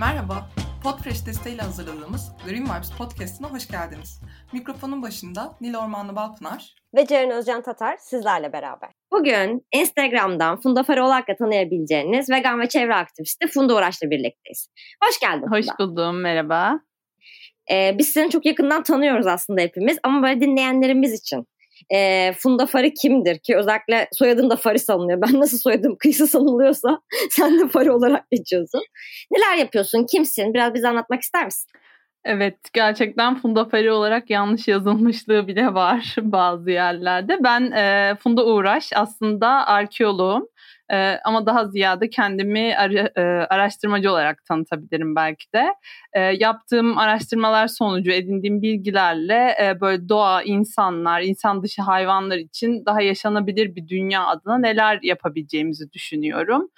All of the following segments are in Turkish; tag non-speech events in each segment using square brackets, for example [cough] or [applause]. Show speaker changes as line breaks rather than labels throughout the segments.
Merhaba, Podfresh desteğiyle hazırladığımız Green Vibes Podcast'ına hoş geldiniz. Mikrofonun başında Nil Ormanlı Balpınar
ve Ceren Özcan Tatar sizlerle beraber. Bugün Instagram'dan Funda Farı olarak tanıyabileceğiniz vegan ve çevre aktivisti Funda Uğraş'la birlikteyiz. Hoş geldin
Funda. Hoş buldum, merhaba.
Ee, biz seni çok yakından tanıyoruz aslında hepimiz ama böyle dinleyenlerimiz için e, Funda Farı kimdir ki özellikle soyadın da Farı sanılıyor. [laughs] Ben nasıl soyadım kıyısı sanılıyorsa [laughs] sen de Farı olarak geçiyorsun. Neler yapıyorsun? Kimsin? Biraz bize anlatmak ister misin?
Evet gerçekten Funda Feri olarak yanlış yazılmışlığı bile var [laughs] bazı yerlerde. Ben e, Funda Uğraş aslında arkeoloğum. E, ama daha ziyade kendimi ara, e, araştırmacı olarak tanıtabilirim belki de. E, yaptığım araştırmalar sonucu edindiğim bilgilerle e, böyle doğa, insanlar, insan dışı hayvanlar için daha yaşanabilir bir dünya adına neler yapabileceğimizi düşünüyorum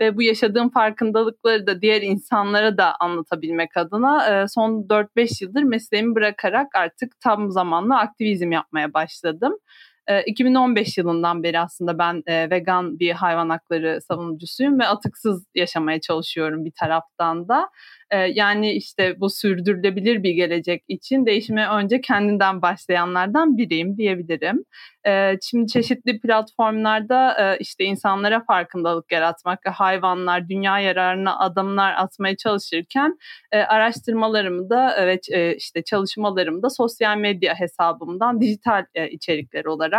ve bu yaşadığım farkındalıkları da diğer insanlara da anlatabilmek adına e, son 4-5 yıldır mesleğimi bırakarak artık tam zamanlı aktivizm yapmaya başladım. 2015 ee, yılından beri aslında ben e, vegan bir hayvan hakları savunucusuyum ve atıksız yaşamaya çalışıyorum bir taraftan da. Ee, yani işte bu sürdürülebilir bir gelecek için değişime önce kendinden başlayanlardan biriyim diyebilirim. Ee, şimdi çeşitli platformlarda e, işte insanlara farkındalık yaratmak ve hayvanlar dünya yararına adımlar atmaya çalışırken e, araştırmalarımı da ve işte çalışmalarımı da sosyal medya hesabımdan dijital içerikler olarak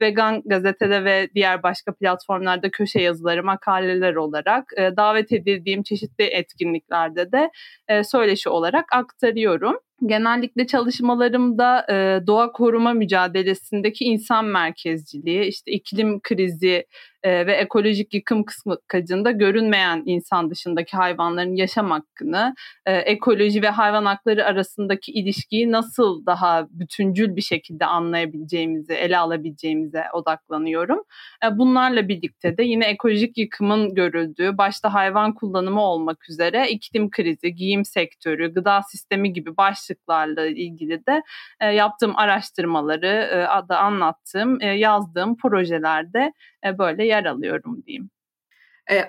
vegan gazetede ve diğer başka platformlarda köşe yazıları, makaleler olarak e, davet edildiğim çeşitli etkinliklerde de e, söyleşi olarak aktarıyorum. Genellikle çalışmalarımda e, doğa koruma mücadelesindeki insan merkezciliği, işte iklim krizi e, ve ekolojik yıkım kısmında görünmeyen insan dışındaki hayvanların yaşam hakkını, e, ekoloji ve hayvan hakları arasındaki ilişkiyi nasıl daha bütüncül bir şekilde anlayabileceğimizi, ele alabileceğimize odaklanıyorum. E, bunlarla birlikte de yine ekolojik yıkımın görüldüğü, başta hayvan kullanımı olmak üzere iklim krizi, giyim sektörü, gıda sistemi gibi başlıklarla ilgili de e, yaptığım araştırmaları e, da anlattığım, e, yazdığım projelerde e, böyle yer alıyorum diyeyim.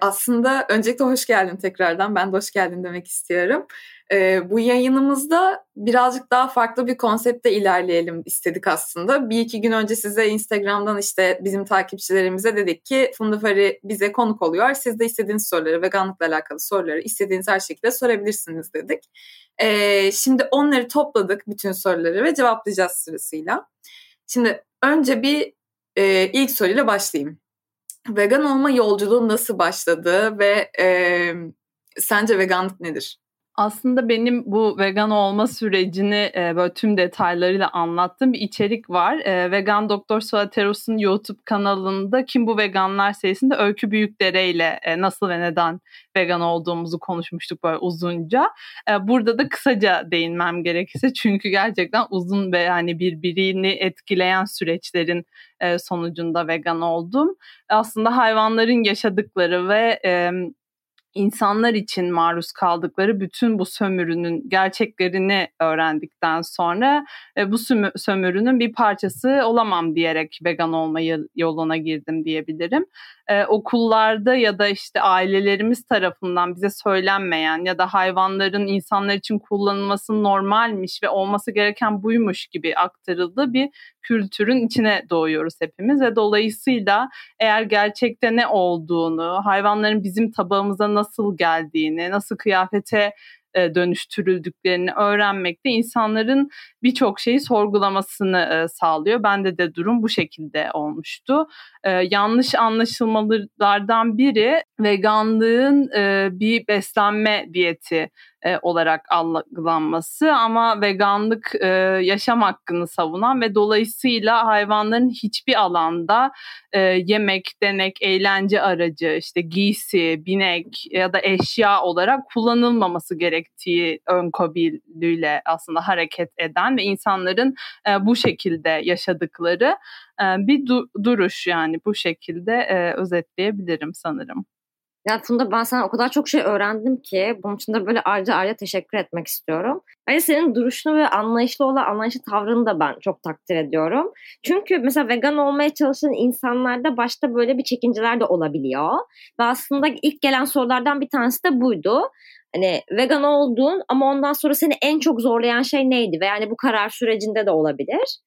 Aslında öncelikle hoş geldin tekrardan. Ben de hoş geldin demek istiyorum. Bu yayınımızda birazcık daha farklı bir konsepte ilerleyelim istedik aslında. Bir iki gün önce size Instagram'dan işte bizim takipçilerimize dedik ki Funda Fari bize konuk oluyor. Siz de istediğiniz soruları, veganlıkla alakalı soruları istediğiniz her şekilde sorabilirsiniz dedik. Şimdi onları topladık bütün soruları ve cevaplayacağız sırasıyla. Şimdi önce bir ilk soruyla başlayayım vegan olma yolculuğu nasıl başladı ve e, sence veganlık nedir?
Aslında benim bu vegan olma sürecini e, böyle tüm detaylarıyla anlattığım bir içerik var. E, vegan Doktor Suateros'un YouTube kanalında Kim Bu Veganlar serisinde Öykü Büyükdere ile e, nasıl ve neden vegan olduğumuzu konuşmuştuk böyle uzunca. E, burada da kısaca değinmem gerekirse [laughs] çünkü gerçekten uzun ve yani birbirini etkileyen süreçlerin e, sonucunda vegan oldum. Aslında hayvanların yaşadıkları ve e, insanlar için maruz kaldıkları bütün bu sömürünün gerçeklerini öğrendikten sonra e, bu sömürünün bir parçası olamam diyerek vegan olma yoluna girdim diyebilirim. E, okullarda ya da işte ailelerimiz tarafından bize söylenmeyen ya da hayvanların insanlar için kullanılması normalmiş ve olması gereken buymuş gibi aktarıldığı bir kültürün içine doğuyoruz hepimiz ve dolayısıyla eğer gerçekte ne olduğunu, hayvanların bizim tabağımıza nasıl geldiğini, nasıl kıyafete e, dönüştürüldüklerini öğrenmek de insanların birçok şeyi sorgulamasını e, sağlıyor. Bende de durum bu şekilde olmuştu. E, yanlış anlaşılmalardan biri veganlığın bir beslenme diyeti e, olarak algılanması ama veganlık e, yaşam hakkını savunan ve dolayısıyla hayvanların hiçbir alanda e, yemek, denek, eğlence aracı, işte giysi, binek ya da eşya olarak kullanılmaması gerektiği ön kabulüyle aslında hareket eden ve insanların e, bu şekilde yaşadıkları e, bir du- duruş yani bu şekilde e, özetleyebilirim sanırım.
Ya Funda ben sana o kadar çok şey öğrendim ki bunun için de böyle ayrıca ayrıca teşekkür etmek istiyorum. Ayrıca senin duruşunu ve anlayışlı olan anlayışlı tavrını da ben çok takdir ediyorum. Çünkü mesela vegan olmaya çalışan insanlarda başta böyle bir çekinceler de olabiliyor. Ve aslında ilk gelen sorulardan bir tanesi de buydu. Hani vegan oldun ama ondan sonra seni en çok zorlayan şey neydi? Ve yani bu karar sürecinde de olabilir.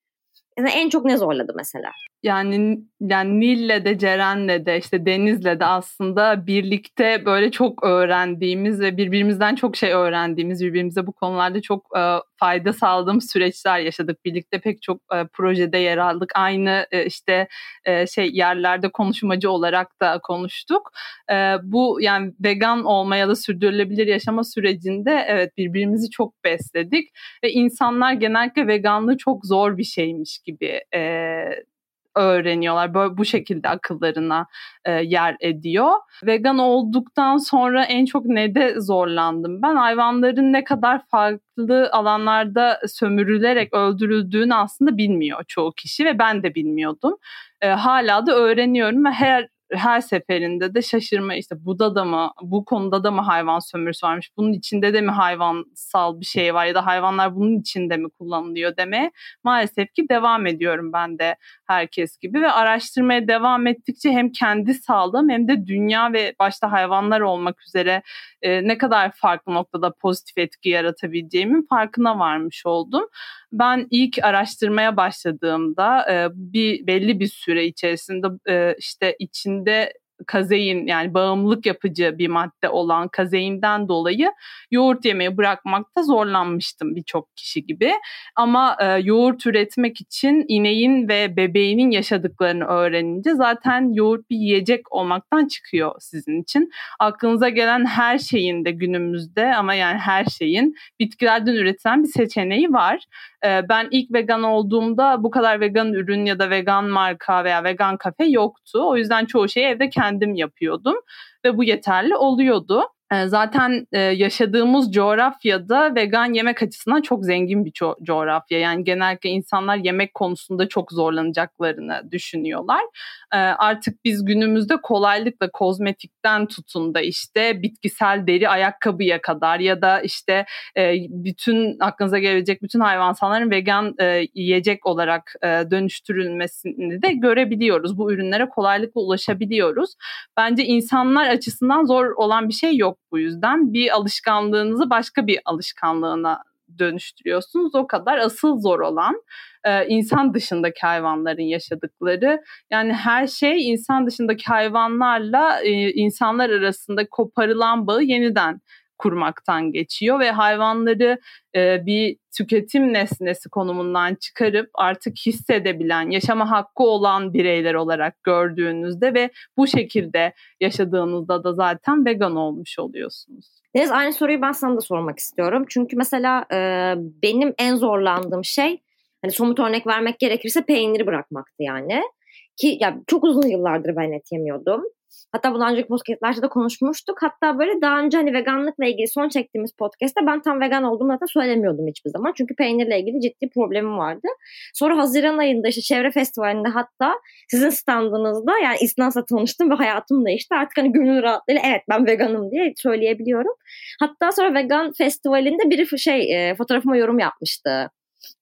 Yani en çok ne zorladı mesela?
Yani yani Nil'le de Ceren'le de işte Deniz'le de aslında birlikte böyle çok öğrendiğimiz ve birbirimizden çok şey öğrendiğimiz, birbirimize bu konularda çok e, fayda sağladığımız süreçler yaşadık. Birlikte pek çok e, projede yer aldık. Aynı e, işte e, şey yerlerde konuşmacı olarak da konuştuk. E, bu yani vegan olma ya da sürdürülebilir yaşama sürecinde evet birbirimizi çok besledik ve insanlar genellikle veganlığı çok zor bir şeymiş gibi e, öğreniyorlar. Böyle bu şekilde akıllarına e, yer ediyor. Vegan olduktan sonra en çok ne de zorlandım. Ben hayvanların ne kadar farklı alanlarda sömürülerek öldürüldüğünü aslında bilmiyor çoğu kişi ve ben de bilmiyordum. E, hala da öğreniyorum ve her her seferinde de şaşırma işte bu da mı bu konuda da mı hayvan sömürüsü varmış bunun içinde de mi hayvansal bir şey var ya da hayvanlar bunun içinde mi kullanılıyor deme maalesef ki devam ediyorum ben de herkes gibi ve araştırmaya devam ettikçe hem kendi sağlığım hem de dünya ve başta hayvanlar olmak üzere e, ne kadar farklı noktada pozitif etki yaratabileceğimin farkına varmış oldum. Ben ilk araştırmaya başladığımda e, bir belli bir süre içerisinde e, işte içinde kazein yani bağımlılık yapıcı bir madde olan kazeinden dolayı yoğurt yemeyi bırakmakta zorlanmıştım birçok kişi gibi. Ama e, yoğurt üretmek için ineğin ve bebeğinin yaşadıklarını öğrenince zaten yoğurt bir yiyecek olmaktan çıkıyor sizin için. Aklınıza gelen her şeyin de günümüzde ama yani her şeyin bitkilerden üretilen bir seçeneği var. E, ben ilk vegan olduğumda bu kadar vegan ürün ya da vegan marka veya vegan kafe yoktu. O yüzden çoğu şeyi evde kendim yapıyordum ve bu yeterli oluyordu. Ee, zaten e, yaşadığımız coğrafyada vegan yemek açısından çok zengin bir co- coğrafya. Yani genellikle insanlar yemek konusunda çok zorlanacaklarını düşünüyorlar. Ee, artık biz günümüzde kolaylıkla kozmetikten tutun da işte bitkisel deri ayakkabıya kadar ya da işte e, bütün aklınıza gelebilecek bütün hayvansalların vegan e, yiyecek olarak dönüştürülmesini de görebiliyoruz. Bu ürünlere kolaylıkla ulaşabiliyoruz. Bence insanlar açısından zor olan bir şey yok bu yüzden. Bir alışkanlığınızı başka bir alışkanlığına dönüştürüyorsunuz. O kadar asıl zor olan e, insan dışındaki hayvanların yaşadıkları. Yani her şey insan dışındaki hayvanlarla e, insanlar arasında koparılan bağı yeniden kurmaktan geçiyor ve hayvanları e, bir tüketim nesnesi konumundan çıkarıp artık hissedebilen, yaşama hakkı olan bireyler olarak gördüğünüzde ve bu şekilde yaşadığınızda da zaten vegan olmuş oluyorsunuz.
Deniz aynı soruyu ben sana da sormak istiyorum. Çünkü mesela e, benim en zorlandığım şey hani somut örnek vermek gerekirse peyniri bırakmaktı yani. Ki ya çok uzun yıllardır ben et yemiyordum. Hatta bundan önceki podcastlerde de konuşmuştuk. Hatta böyle daha önce hani veganlıkla ilgili son çektiğimiz podcast'te ben tam vegan olduğumu zaten söylemiyordum hiçbir zaman. Çünkü peynirle ilgili ciddi problemim vardı. Sonra Haziran ayında işte çevre festivalinde hatta sizin standınızda yani İsnas'la tanıştım ve hayatım değişti. Artık hani gönül rahatlığıyla evet ben veganım diye söyleyebiliyorum. Hatta sonra vegan festivalinde biri şey e, fotoğrafıma yorum yapmıştı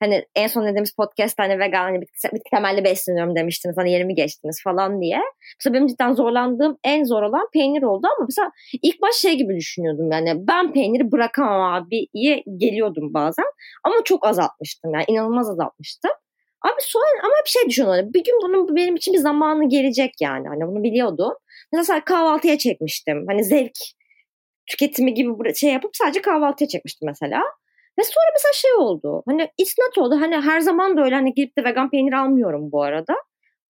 hani en son dediğimiz podcast hani vegan hani bitki, temelli besleniyorum demiştiniz hani yerimi geçtiniz falan diye. Mesela benim cidden zorlandığım en zor olan peynir oldu ama mesela ilk baş şey gibi düşünüyordum yani ben peyniri bırakamam abiye geliyordum bazen ama çok azaltmıştım yani inanılmaz azaltmıştım. Abi sonra ama bir şey düşünüyorum. Hani bir gün bunun benim için bir zamanı gelecek yani. Hani bunu biliyordum. Mesela kahvaltıya çekmiştim. Hani zevk tüketimi gibi şey yapıp sadece kahvaltıya çekmiştim mesela. Ve sonra mesela şey oldu. Hani isnat oldu. Hani her zaman da öyle hani gidip de vegan peynir almıyorum bu arada.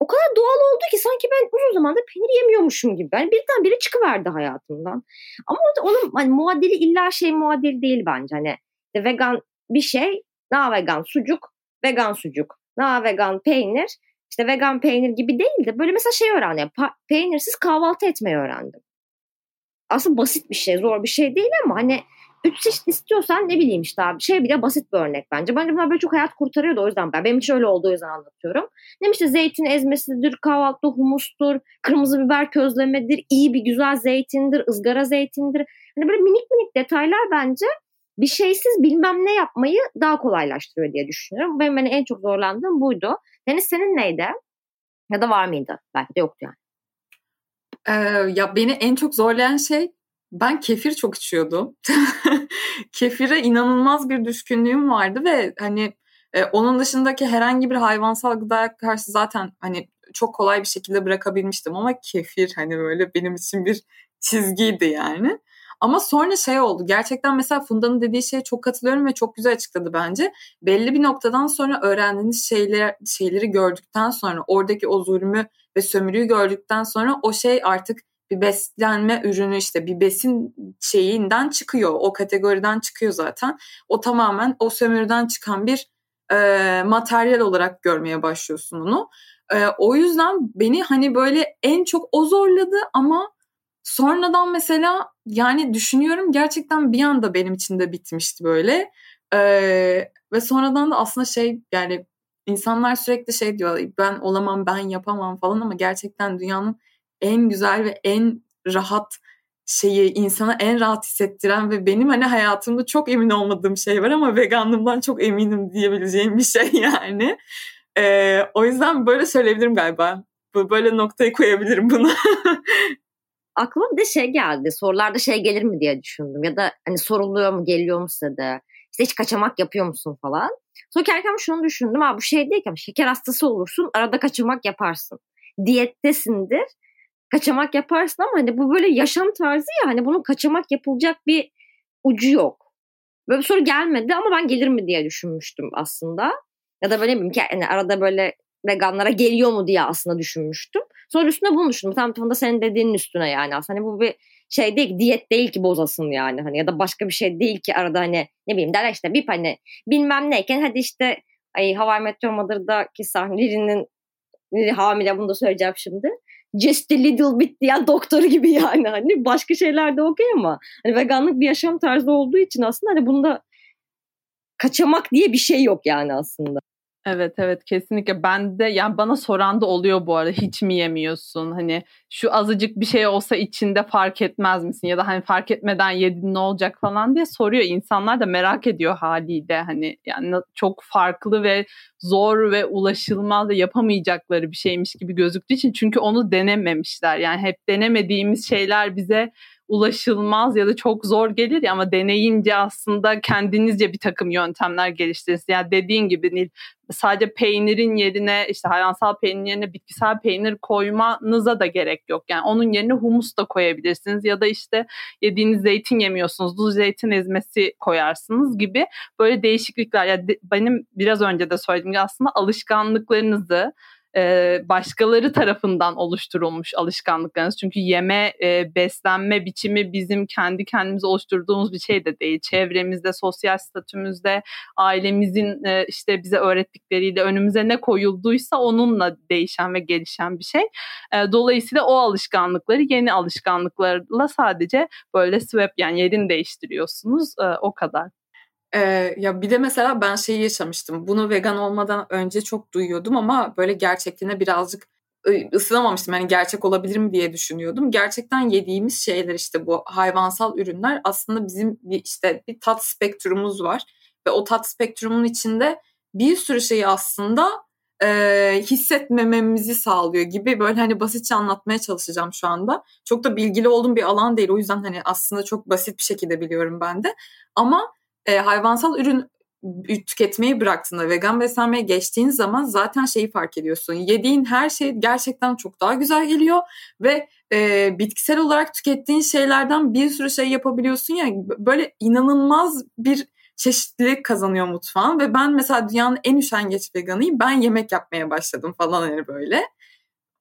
O kadar doğal oldu ki sanki ben uzun zamandır peynir yemiyormuşum gibi. Yani birden biri çıkıverdi hayatımdan. Ama onun hani muadili illa şey muadili değil bence. Hani de vegan bir şey, na vegan sucuk, vegan sucuk, na vegan peynir, işte vegan peynir gibi değil de böyle mesela şey öğrendim. Peynirsiz kahvaltı etmeyi öğrendim. Aslında basit bir şey, zor bir şey değil ama hani Üç çeşit istiyorsan ne bileyim işte abi şey bile basit bir örnek bence. Bence bunlar böyle çok hayat kurtarıyordu o yüzden ben. Benim için öyle olduğu yüzden anlatıyorum. Ne işte zeytin ezmesidir, kahvaltıda humustur, kırmızı biber közlemedir, iyi bir güzel zeytindir, ızgara zeytindir. Hani böyle minik minik detaylar bence bir şeysiz bilmem ne yapmayı daha kolaylaştırıyor diye düşünüyorum. Benim beni en çok zorlandığım buydu. Deniz senin neydi? Ya da var mıydı? Belki de yoktu yani.
Ee, ya beni en çok zorlayan şey ben kefir çok içiyordum. [laughs] Kefire inanılmaz bir düşkünlüğüm vardı ve hani e, onun dışındaki herhangi bir hayvansal gıdaya karşı zaten hani çok kolay bir şekilde bırakabilmiştim ama kefir hani böyle benim için bir çizgiydi yani. Ama sonra şey oldu. Gerçekten mesela Funda'nın dediği şeye çok katılıyorum ve çok güzel açıkladı bence. Belli bir noktadan sonra öğrendiğiniz şeyler, şeyleri gördükten sonra oradaki o zulmü ve sömürüyü gördükten sonra o şey artık bir beslenme ürünü işte bir besin şeyinden çıkıyor. O kategoriden çıkıyor zaten. O tamamen o sömürüden çıkan bir e, materyal olarak görmeye başlıyorsun onu. E, o yüzden beni hani böyle en çok o zorladı ama sonradan mesela yani düşünüyorum gerçekten bir anda benim için de bitmişti böyle. E, ve sonradan da aslında şey yani insanlar sürekli şey diyor ben olamam ben yapamam falan ama gerçekten dünyanın en güzel ve en rahat şeyi insana en rahat hissettiren ve benim hani hayatımda çok emin olmadığım şey var ama veganlığımdan çok eminim diyebileceğim bir şey [laughs] yani. Ee, o yüzden böyle söyleyebilirim galiba. Böyle noktayı koyabilirim buna. [laughs]
Aklıma bir de şey geldi. Sorularda şey gelir mi diye düşündüm. Ya da hani soruluyor mu, geliyor mu size de? İşte hiç kaçamak yapıyor musun falan. Sonra kerken şunu düşündüm. Ha bu şey değil ki şeker hastası olursun arada kaçamak yaparsın. Diyettesindir kaçamak yaparsın ama hani bu böyle yaşam tarzı ya hani bunun kaçamak yapılacak bir ucu yok. Böyle bir soru gelmedi ama ben gelir mi diye düşünmüştüm aslında. Ya da böyle bileyim ki yani arada böyle veganlara geliyor mu diye aslında düşünmüştüm. Sonra üstüne bunu düşündüm. Tam tam da senin dediğinin üstüne yani aslında hani bu bir şey değil diyet değil ki bozasın yani hani ya da başka bir şey değil ki arada hani ne bileyim derler işte bir hani bilmem neyken hadi işte ay Hawaii Meteor Mother'daki sahnelerin hamile bunu da söyleyeceğim şimdi just a little bit diyen doktoru gibi yani hani başka şeyler de okey ama hani veganlık bir yaşam tarzı olduğu için aslında hani bunda kaçamak diye bir şey yok yani aslında.
Evet evet kesinlikle. Ben de yani bana soran da oluyor bu arada hiç mi yemiyorsun? Hani şu azıcık bir şey olsa içinde fark etmez misin? ya da hani fark etmeden yedin ne olacak? falan diye soruyor. İnsanlar da merak ediyor haliyle. Hani yani çok farklı ve zor ve ulaşılmaz ve yapamayacakları bir şeymiş gibi gözüktüğü için. Çünkü onu denememişler. Yani hep denemediğimiz şeyler bize ulaşılmaz ya da çok zor gelir ya ama deneyince aslında kendinizce bir takım yöntemler geliştirirsiniz. Yani dediğin gibi Nil sadece peynirin yerine işte hayvansal peynirin yerine bitkisel peynir koymanıza da gerek yok. Yani onun yerine humus da koyabilirsiniz ya da işte yediğiniz zeytin yemiyorsunuz. Duz zeytin ezmesi koyarsınız gibi böyle değişiklikler. Yani benim biraz önce de söylediğim gibi aslında alışkanlıklarınızı başkaları tarafından oluşturulmuş alışkanlıklarınız. Çünkü yeme, beslenme biçimi bizim kendi kendimize oluşturduğumuz bir şey de değil. Çevremizde, sosyal statümüzde, ailemizin işte bize öğrettikleriyle önümüze ne koyulduysa onunla değişen ve gelişen bir şey. Dolayısıyla o alışkanlıkları yeni alışkanlıklarla sadece böyle swap yani yerini değiştiriyorsunuz. O kadar.
Ee, ya bir de mesela ben şeyi yaşamıştım. Bunu vegan olmadan önce çok duyuyordum ama böyle gerçekliğine birazcık ısınamamıştım. Yani gerçek olabilir mi diye düşünüyordum. Gerçekten yediğimiz şeyler işte bu hayvansal ürünler aslında bizim bir işte bir tat spektrumumuz var. Ve o tat spektrumun içinde bir sürü şeyi aslında e, hissetmememizi sağlıyor gibi böyle hani basitçe anlatmaya çalışacağım şu anda. Çok da bilgili olduğum bir alan değil. O yüzden hani aslında çok basit bir şekilde biliyorum ben de. Ama e, hayvansal ürün tüketmeyi bıraktığında vegan beslenmeye geçtiğin zaman zaten şeyi fark ediyorsun. Yediğin her şey gerçekten çok daha güzel geliyor ve e, bitkisel olarak tükettiğin şeylerden bir sürü şey yapabiliyorsun ya böyle inanılmaz bir çeşitlilik kazanıyor mutfağın ve ben mesela dünyanın en üşengeç veganıyım. Ben yemek yapmaya başladım falan hani böyle.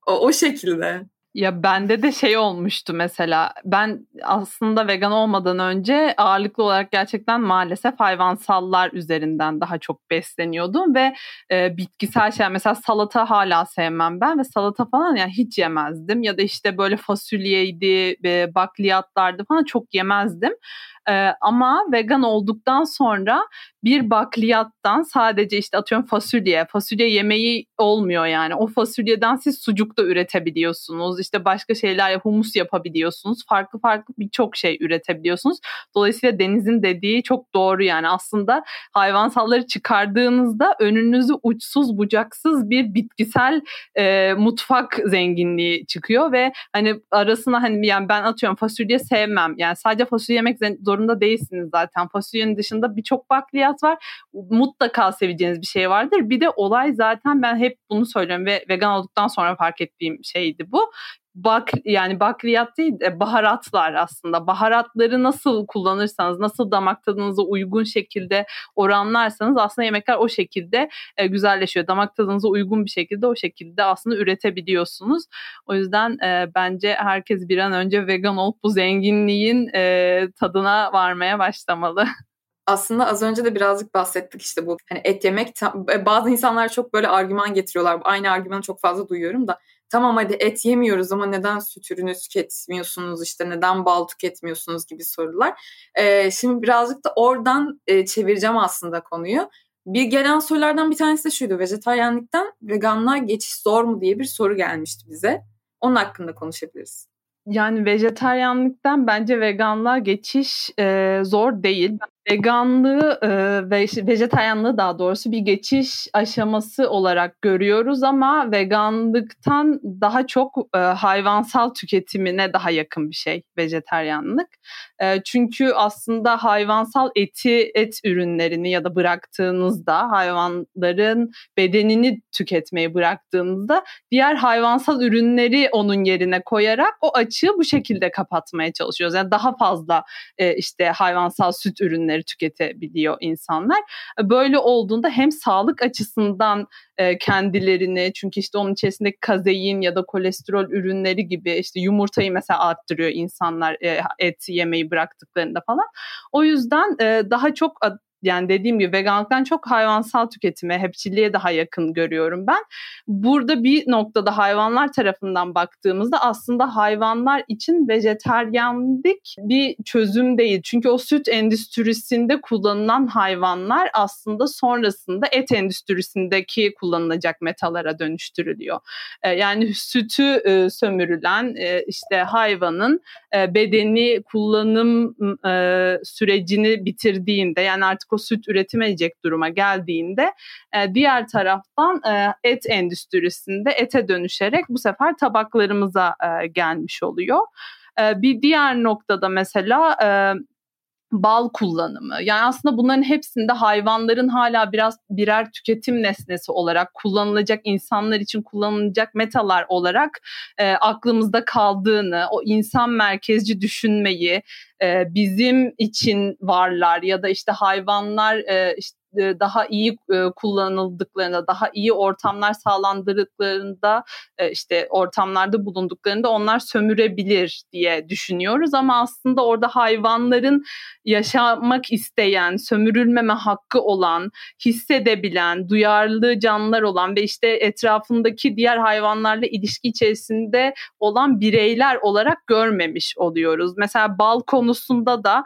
O, o şekilde.
Ya bende de şey olmuştu mesela ben aslında vegan olmadan önce ağırlıklı olarak gerçekten maalesef hayvansallar üzerinden daha çok besleniyordum ve e, bitkisel şey mesela salata hala sevmem ben ve salata falan yani hiç yemezdim ya da işte böyle fasulyeydi e, bakliyatlardı falan çok yemezdim E, ama vegan olduktan sonra bir bakliyattan sadece işte atıyorum fasulye, fasulye yemeği olmuyor yani. O fasulyeden siz sucuk da üretebiliyorsunuz. İşte başka şeyler humus yapabiliyorsunuz. Farklı farklı birçok şey üretebiliyorsunuz. Dolayısıyla Deniz'in dediği çok doğru yani. Aslında hayvansalları çıkardığınızda önünüzü uçsuz bucaksız bir bitkisel e, mutfak zenginliği çıkıyor ve hani arasına hani yani ben atıyorum fasulye sevmem. Yani sadece fasulye yemek zorunda değilsiniz zaten. Fasulyenin dışında birçok bakliyat var. Mutlaka seveceğiniz bir şey vardır. Bir de olay zaten ben hep bunu söylüyorum ve vegan olduktan sonra fark ettiğim şeydi bu bak yani bakliyat değil de baharatlar aslında. Baharatları nasıl kullanırsanız, nasıl damak tadınıza uygun şekilde oranlarsanız aslında yemekler o şekilde e, güzelleşiyor. Damak tadınıza uygun bir şekilde o şekilde aslında üretebiliyorsunuz. O yüzden e, bence herkes bir an önce vegan olup bu zenginliğin e, tadına varmaya başlamalı. [laughs]
aslında az önce de birazcık bahsettik işte bu hani et yemek e, bazı insanlar çok böyle argüman getiriyorlar. Aynı argümanı çok fazla duyuyorum da tamam hadi et yemiyoruz ama neden süt ürünü tüketmiyorsunuz işte neden bal tüketmiyorsunuz gibi sorular. Ee, şimdi birazcık da oradan e, çevireceğim aslında konuyu. Bir gelen sorulardan bir tanesi de şuydu. Vejetaryenlikten veganlığa geçiş zor mu diye bir soru gelmişti bize. Onun hakkında konuşabiliriz.
Yani vejetaryenlikten bence veganlığa geçiş e, zor değil. Veganlığı e, ve vejetaryenlığı daha doğrusu bir geçiş aşaması olarak görüyoruz ama veganlıktan daha çok e, hayvansal tüketimine daha yakın bir şey vejetaryenlik. E, çünkü aslında hayvansal eti, et ürünlerini ya da bıraktığınızda hayvanların bedenini tüketmeyi bıraktığınızda diğer hayvansal ürünleri onun yerine koyarak o açığı bu şekilde kapatmaya çalışıyoruz. Yani daha fazla e, işte hayvansal süt ürünleri tüketebiliyor insanlar. Böyle olduğunda hem sağlık açısından e, kendilerini çünkü işte onun içerisindeki kazein ya da kolesterol ürünleri gibi işte yumurtayı mesela arttırıyor insanlar e, et yemeyi bıraktıklarında falan. O yüzden e, daha çok yani dediğim gibi veganlıktan çok hayvansal tüketime, hepçiliğe daha yakın görüyorum ben. Burada bir noktada hayvanlar tarafından baktığımızda aslında hayvanlar için vejeteryanlık bir çözüm değil. Çünkü o süt endüstrisinde kullanılan hayvanlar aslında sonrasında et endüstrisindeki kullanılacak metalara dönüştürülüyor. Ee, yani sütü e, sömürülen e, işte hayvanın e, bedeni kullanım sürecini bitirdiğinde yani artık o süt üretemeyecek duruma geldiğinde e, diğer taraftan e, et endüstrisinde ete dönüşerek bu sefer tabaklarımıza e, gelmiş oluyor. Bir diğer noktada mesela bal kullanımı. Yani aslında bunların hepsinde hayvanların hala biraz birer tüketim nesnesi olarak kullanılacak insanlar için kullanılacak metalar olarak e, aklımızda kaldığını, o insan merkezci düşünmeyi, e, bizim için varlar ya da işte hayvanlar e, işte e, daha iyi e, kullanıldıklarında, daha iyi ortamlar sağlandırdıklarında, e, işte ortamlarda bulunduklarında onlar sömürebilir diye düşünüyoruz ama aslında orada hayvanların yaşamak isteyen, sömürülmeme hakkı olan, hissedebilen, duyarlı canlılar olan ve işte etrafındaki diğer hayvanlarla ilişki içerisinde olan bireyler olarak görmemiş oluyoruz. Mesela bal konusunda da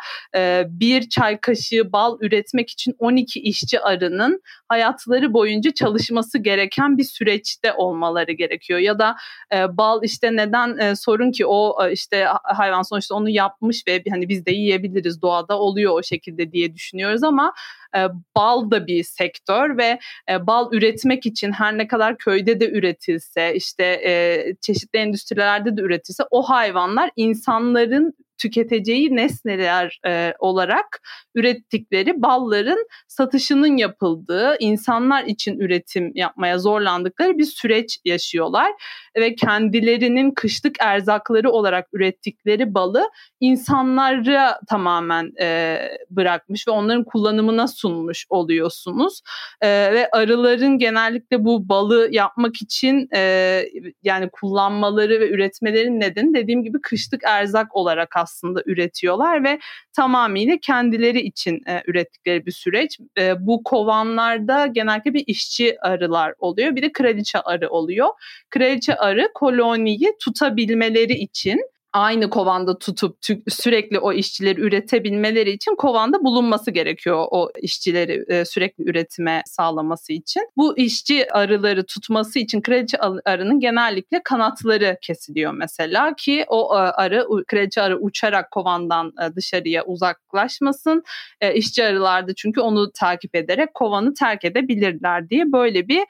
bir çay kaşığı bal üretmek için 12 iş işçi arının hayatları boyunca çalışması gereken bir süreçte olmaları gerekiyor. Ya da e, bal işte neden e, sorun ki o e, işte hayvan sonuçta onu yapmış ve hani biz de yiyebiliriz doğada oluyor o şekilde diye düşünüyoruz ama e, bal da bir sektör ve e, bal üretmek için her ne kadar köyde de üretilse işte e, çeşitli endüstrilerde de üretilse o hayvanlar insanların tüketeceği nesneler e, olarak ürettikleri balların satışının yapıldığı, insanlar için üretim yapmaya zorlandıkları bir süreç yaşıyorlar ve kendilerinin kışlık erzakları olarak ürettikleri balı insanlara tamamen e, bırakmış ve onların kullanımına sunmuş oluyorsunuz. E, ve arıların genellikle bu balı yapmak için e, yani kullanmaları ve üretmelerinin nedeni dediğim gibi kışlık erzak olarak aslında üretiyorlar ve tamamıyla kendileri için e, ürettikleri bir süreç. E, bu kovanlarda genellikle bir işçi arılar oluyor. Bir de kraliçe arı oluyor. Kraliçe arı koloniyi tutabilmeleri için aynı kovanda tutup sürekli o işçileri üretebilmeleri için kovanda bulunması gerekiyor o işçileri e, sürekli üretime sağlaması için. Bu işçi arıları tutması için kraliçe arının genellikle kanatları kesiliyor mesela ki o e, arı kraliçe arı uçarak kovandan e, dışarıya uzaklaşmasın. İşçi arılar da çünkü onu takip ederek kovanı terk edebilirler diye böyle bir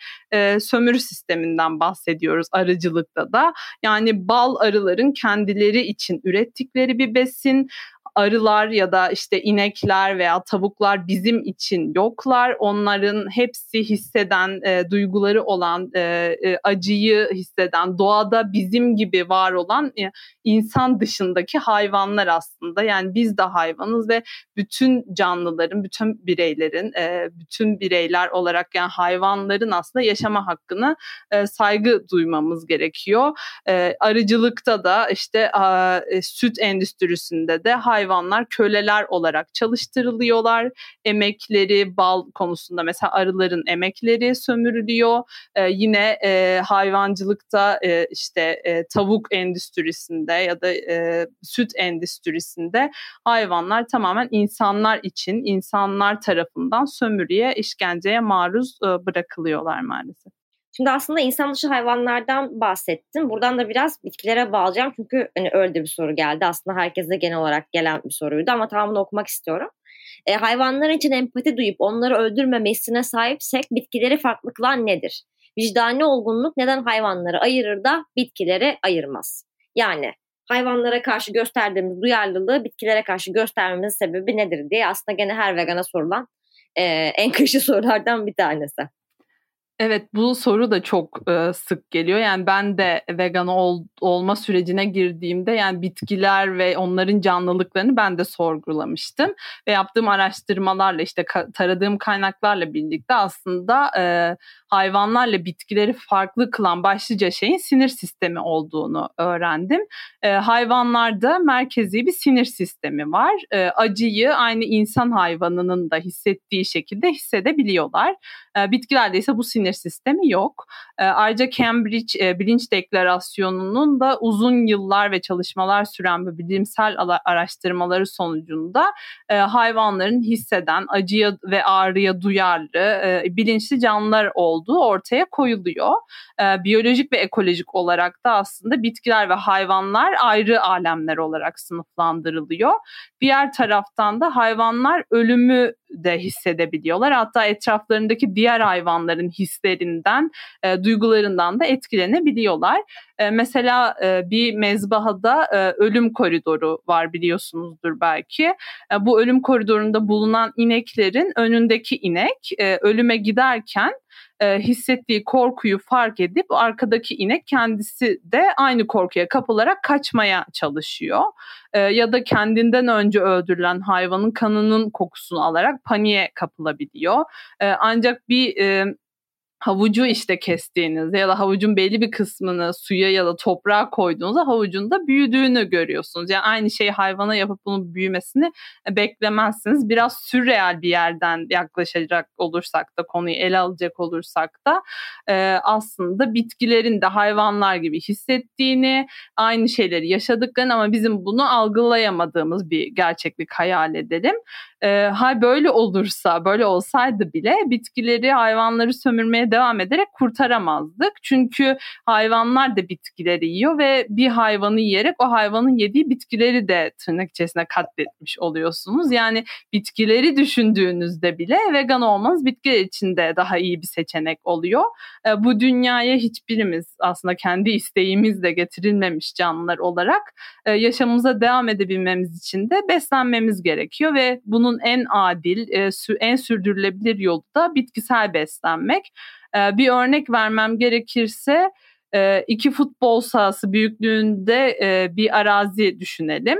sömürü sisteminden bahsediyoruz arıcılıkta da. Yani bal arıların kendileri kendileri için ürettikleri bir besin arılar ya da işte inekler veya tavuklar bizim için yoklar. Onların hepsi hisseden, e, duyguları olan, e, e, acıyı hisseden, doğada bizim gibi var olan e, insan dışındaki hayvanlar aslında. Yani biz de hayvanız ve bütün canlıların, bütün bireylerin, e, bütün bireyler olarak yani hayvanların aslında yaşama hakkını e, saygı duymamız gerekiyor. E, arıcılıkta da işte e, süt endüstrisinde de hayvan hayvanlar köleler olarak çalıştırılıyorlar. Emekleri, bal konusunda mesela arıların emekleri sömürülüyor. Ee, yine e, hayvancılıkta e, işte e, tavuk endüstrisinde ya da e, süt endüstrisinde hayvanlar tamamen insanlar için, insanlar tarafından sömürüye, işkenceye maruz e, bırakılıyorlar maalesef.
Şimdi aslında insan dışı hayvanlardan bahsettim. Buradan da biraz bitkilere bağlayacağım. Çünkü hani öyle bir soru geldi. Aslında herkese genel olarak gelen bir soruydu ama tamamını okumak istiyorum. E, hayvanlar için empati duyup onları öldürmeme hissine sahipsek bitkileri farklı kılan nedir? Vicdani olgunluk neden hayvanları ayırır da bitkileri ayırmaz? Yani hayvanlara karşı gösterdiğimiz duyarlılığı bitkilere karşı göstermemizin sebebi nedir diye aslında gene her vegana sorulan e, en kışı sorulardan bir tanesi.
Evet bu soru da çok e, sık geliyor. Yani ben de vegan ol, olma sürecine girdiğimde yani bitkiler ve onların canlılıklarını ben de sorgulamıştım. Ve yaptığım araştırmalarla işte ka- taradığım kaynaklarla birlikte aslında e, hayvanlarla bitkileri farklı kılan başlıca şeyin sinir sistemi olduğunu öğrendim. E, hayvanlarda merkezi bir sinir sistemi var. E, acıyı aynı insan hayvanının da hissettiği şekilde hissedebiliyorlar. E, bitkilerde ise bu sinir sistemi yok. E, ayrıca Cambridge e, Bilinç Deklarasyonu'nun da uzun yıllar ve çalışmalar süren bir bilimsel araştırmaları sonucunda e, hayvanların hisseden, acıya ve ağrıya duyarlı, e, bilinçli canlılar olduğu ortaya koyuluyor. E, biyolojik ve ekolojik olarak da aslında bitkiler ve hayvanlar ayrı alemler olarak sınıflandırılıyor. Diğer taraftan da hayvanlar ölümü de hissedebiliyorlar. Hatta etraflarındaki diğer hayvanların hislerinden, e, duygularından da etkilenebiliyorlar. E, mesela e, bir mezbahada e, ölüm koridoru var biliyorsunuzdur belki. E, bu ölüm koridorunda bulunan ineklerin önündeki inek e, ölüme giderken e, hissettiği korkuyu fark edip arkadaki inek kendisi de aynı korkuya kapılarak kaçmaya çalışıyor. E, ya da kendinden önce öldürülen hayvanın kanının kokusunu alarak paniğe kapılabiliyor. E, ancak bir e, havucu işte kestiğinizde ya da havucun belli bir kısmını suya ya da toprağa koyduğunuzda havucun da büyüdüğünü görüyorsunuz. Yani aynı şeyi hayvana yapıp bunun büyümesini e, beklemezsiniz. Biraz sürreal bir yerden yaklaşacak olursak da konuyu ele alacak olursak da e, aslında bitkilerin de hayvanlar gibi hissettiğini, aynı şeyleri yaşadıklarını ama bizim bunu algılayamadığımız bir gerçeklik hayal edelim. E, ha böyle olursa, böyle olsaydı bile bitkileri, hayvanları sömürmeye devam ederek kurtaramazdık. Çünkü hayvanlar da bitkileri yiyor ve bir hayvanı yiyerek o hayvanın yediği bitkileri de tırnak içerisinde katletmiş oluyorsunuz. Yani bitkileri düşündüğünüzde bile vegan olmanız bitkiler için de daha iyi bir seçenek oluyor. E, bu dünyaya hiçbirimiz aslında kendi isteğimizle getirilmemiş canlılar olarak e, yaşamımıza devam edebilmemiz için de beslenmemiz gerekiyor ve bunun en adil, e, en sürdürülebilir yolu da bitkisel beslenmek. E, bir örnek vermem gerekirse e, iki futbol sahası büyüklüğünde bir arazi düşünelim.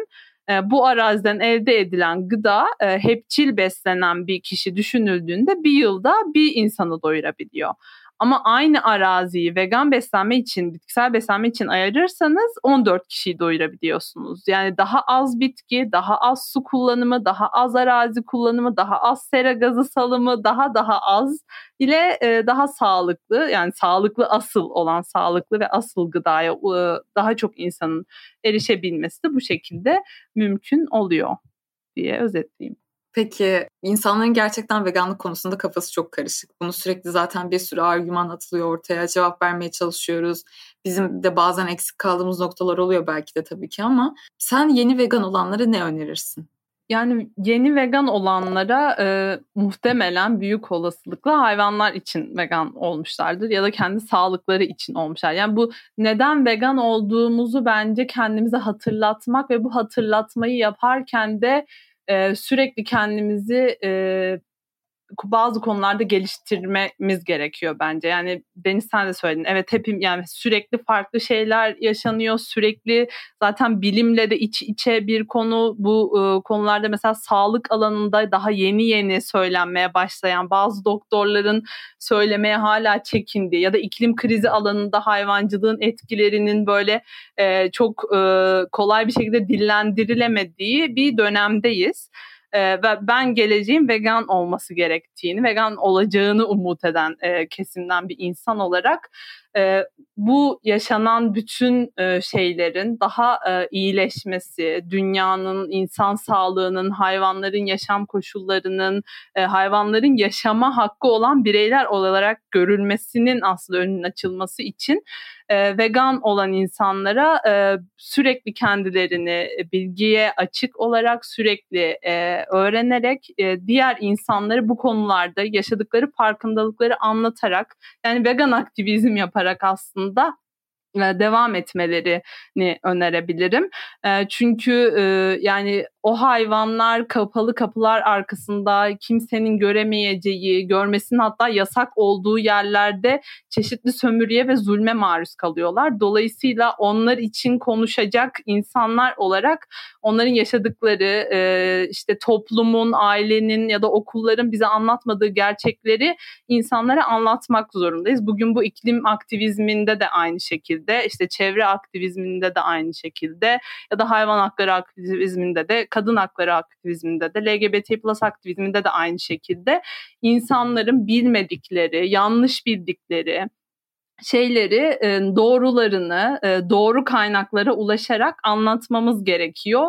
Bu araziden elde edilen gıda hepçil beslenen bir kişi düşünüldüğünde bir yılda bir insanı doyurabiliyor. Ama aynı araziyi vegan beslenme için, bitkisel beslenme için ayırırsanız 14 kişiyi doyurabiliyorsunuz. Yani daha az bitki, daha az su kullanımı, daha az arazi kullanımı, daha az sera gazı salımı, daha daha az ile e, daha sağlıklı yani sağlıklı asıl olan sağlıklı ve asıl gıdaya e, daha çok insanın erişebilmesi de bu şekilde mümkün oluyor diye özetleyeyim.
Peki insanların gerçekten veganlık konusunda kafası çok karışık. Bunu sürekli zaten bir sürü argüman atılıyor ortaya. Cevap vermeye çalışıyoruz. Bizim de bazen eksik kaldığımız noktalar oluyor belki de tabii ki ama sen yeni vegan olanlara ne önerirsin?
Yani yeni vegan olanlara e, muhtemelen büyük olasılıkla hayvanlar için vegan olmuşlardır ya da kendi sağlıkları için olmuşlar. Yani bu neden vegan olduğumuzu bence kendimize hatırlatmak ve bu hatırlatmayı yaparken de sürekli kendimizi e, bazı konularda geliştirmemiz gerekiyor bence. Yani Deniz sen de söyledin. Evet hepim yani sürekli farklı şeyler yaşanıyor. Sürekli zaten bilimle de iç içe bir konu. Bu e, konularda mesela sağlık alanında daha yeni yeni söylenmeye başlayan bazı doktorların söylemeye hala çekindiği ya da iklim krizi alanında hayvancılığın etkilerinin böyle e, çok e, kolay bir şekilde dillendirilemediği bir dönemdeyiz e, ve ben geleceğin vegan olması gerektiğini, vegan olacağını umut eden e, kesimden bir insan olarak e, bu yaşanan bütün e, şeylerin daha e, iyileşmesi, dünyanın, insan sağlığının, hayvanların yaşam koşullarının, e, hayvanların yaşama hakkı olan bireyler olarak görülmesinin aslında önünün açılması için e, vegan olan insanlara e, sürekli kendilerini bilgiye açık olarak sürekli e, öğrenerek e, diğer insanları bu konularda yaşadıkları farkındalıkları anlatarak yani vegan aktivizm yaparak aslında devam etmelerini önerebilirim. Çünkü yani o hayvanlar kapalı kapılar arkasında kimsenin göremeyeceği, görmesinin hatta yasak olduğu yerlerde çeşitli sömürüye ve zulme maruz kalıyorlar. Dolayısıyla onlar için konuşacak insanlar olarak onların yaşadıkları işte toplumun, ailenin ya da okulların bize anlatmadığı gerçekleri insanlara anlatmak zorundayız. Bugün bu iklim aktivizminde de aynı şekilde, işte çevre aktivizminde de aynı şekilde ya da hayvan hakları aktivizminde de kadın hakları aktivizminde de LGBT plus aktivizminde de aynı şekilde insanların bilmedikleri, yanlış bildikleri, şeyleri doğrularını doğru kaynaklara ulaşarak anlatmamız gerekiyor.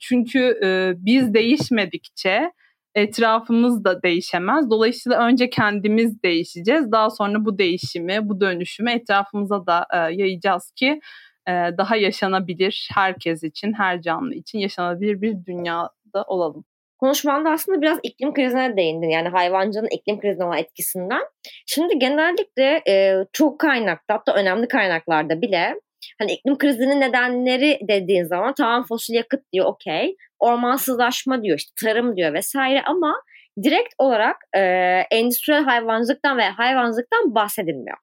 Çünkü biz değişmedikçe etrafımız da değişemez. Dolayısıyla önce kendimiz değişeceğiz. Daha sonra bu değişimi, bu dönüşümü etrafımıza da yayacağız ki daha yaşanabilir herkes için, her canlı için yaşanabilir bir dünyada olalım.
Konuşmanda aslında biraz iklim krizine değindin. Yani hayvancının iklim krizine olan etkisinden. Şimdi genellikle e, çok kaynakta hatta önemli kaynaklarda bile hani iklim krizinin nedenleri dediğin zaman tamam fosil yakıt diyor okey. Ormansızlaşma diyor işte tarım diyor vesaire ama direkt olarak e, endüstriyel hayvancılıktan ve hayvancılıktan bahsedilmiyor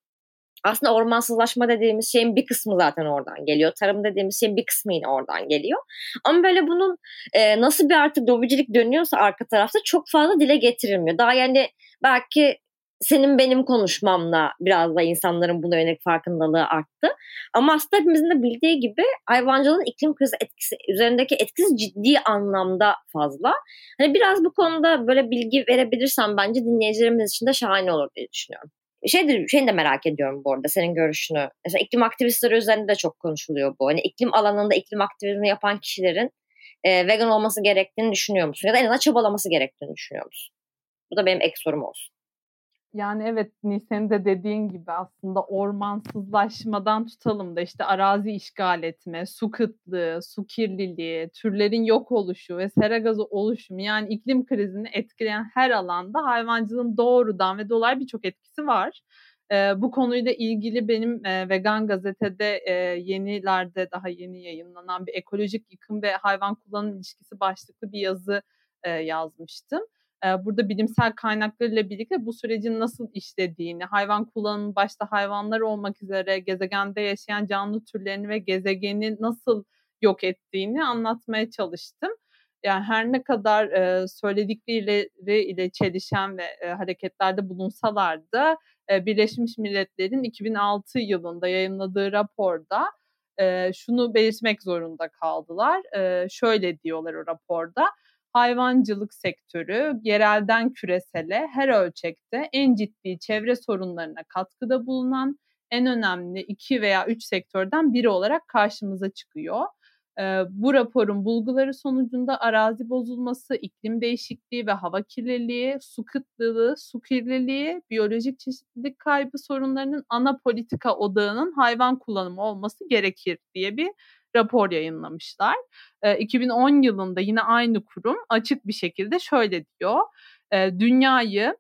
aslında ormansızlaşma dediğimiz şeyin bir kısmı zaten oradan geliyor. Tarım dediğimiz şeyin bir kısmı yine oradan geliyor. Ama böyle bunun e, nasıl bir artık lobicilik dönüyorsa arka tarafta çok fazla dile getirilmiyor. Daha yani belki senin benim konuşmamla biraz da insanların buna yönelik farkındalığı arttı. Ama aslında hepimizin de bildiği gibi hayvancılığın iklim krizi etkisi üzerindeki etkisi ciddi anlamda fazla. Hani biraz bu konuda böyle bilgi verebilirsem bence dinleyicilerimiz için de şahane olur diye düşünüyorum. Şey de, şeyini de merak ediyorum bu arada senin görüşünü. Mesela iklim aktivistleri üzerinde de çok konuşuluyor bu. Hani iklim alanında iklim aktivizmi yapan kişilerin e, vegan olması gerektiğini düşünüyor musun? Ya da en azından çabalaması gerektiğini düşünüyor musun? Bu da benim ek sorum olsun.
Yani evet senin de dediğin gibi aslında ormansızlaşmadan tutalım da işte arazi işgal etme, su kıtlığı, su kirliliği, türlerin yok oluşu ve sera gazı oluşumu yani iklim krizini etkileyen her alanda hayvancılığın doğrudan ve dolayı birçok etkisi var. E, bu konuyla ilgili benim e, Vegan Gazete'de e, yenilerde daha yeni yayınlanan bir ekolojik yıkım ve hayvan kullanım ilişkisi başlıklı bir yazı e, yazmıştım burada bilimsel kaynaklarıyla birlikte bu sürecin nasıl işlediğini, hayvan kullanımı başta hayvanlar olmak üzere gezegende yaşayan canlı türlerini ve gezegeni nasıl yok ettiğini anlatmaya çalıştım. Yani her ne kadar e, söyledikleri ile çelişen ve e, hareketlerde bulunsalar da Birleşmiş Milletler'in 2006 yılında yayınladığı raporda şunu belirtmek zorunda kaldılar. Şöyle diyorlar o raporda hayvancılık sektörü yerelden küresele her ölçekte en ciddi çevre sorunlarına katkıda bulunan en önemli iki veya üç sektörden biri olarak karşımıza çıkıyor. Bu raporun bulguları sonucunda arazi bozulması, iklim değişikliği ve hava kirliliği, su kıtlığı, su kirliliği, biyolojik çeşitlilik kaybı sorunlarının ana politika odağının hayvan kullanımı olması gerekir diye bir rapor yayınlamışlar. 2010 yılında yine aynı kurum açık bir şekilde şöyle diyor. Dünyayı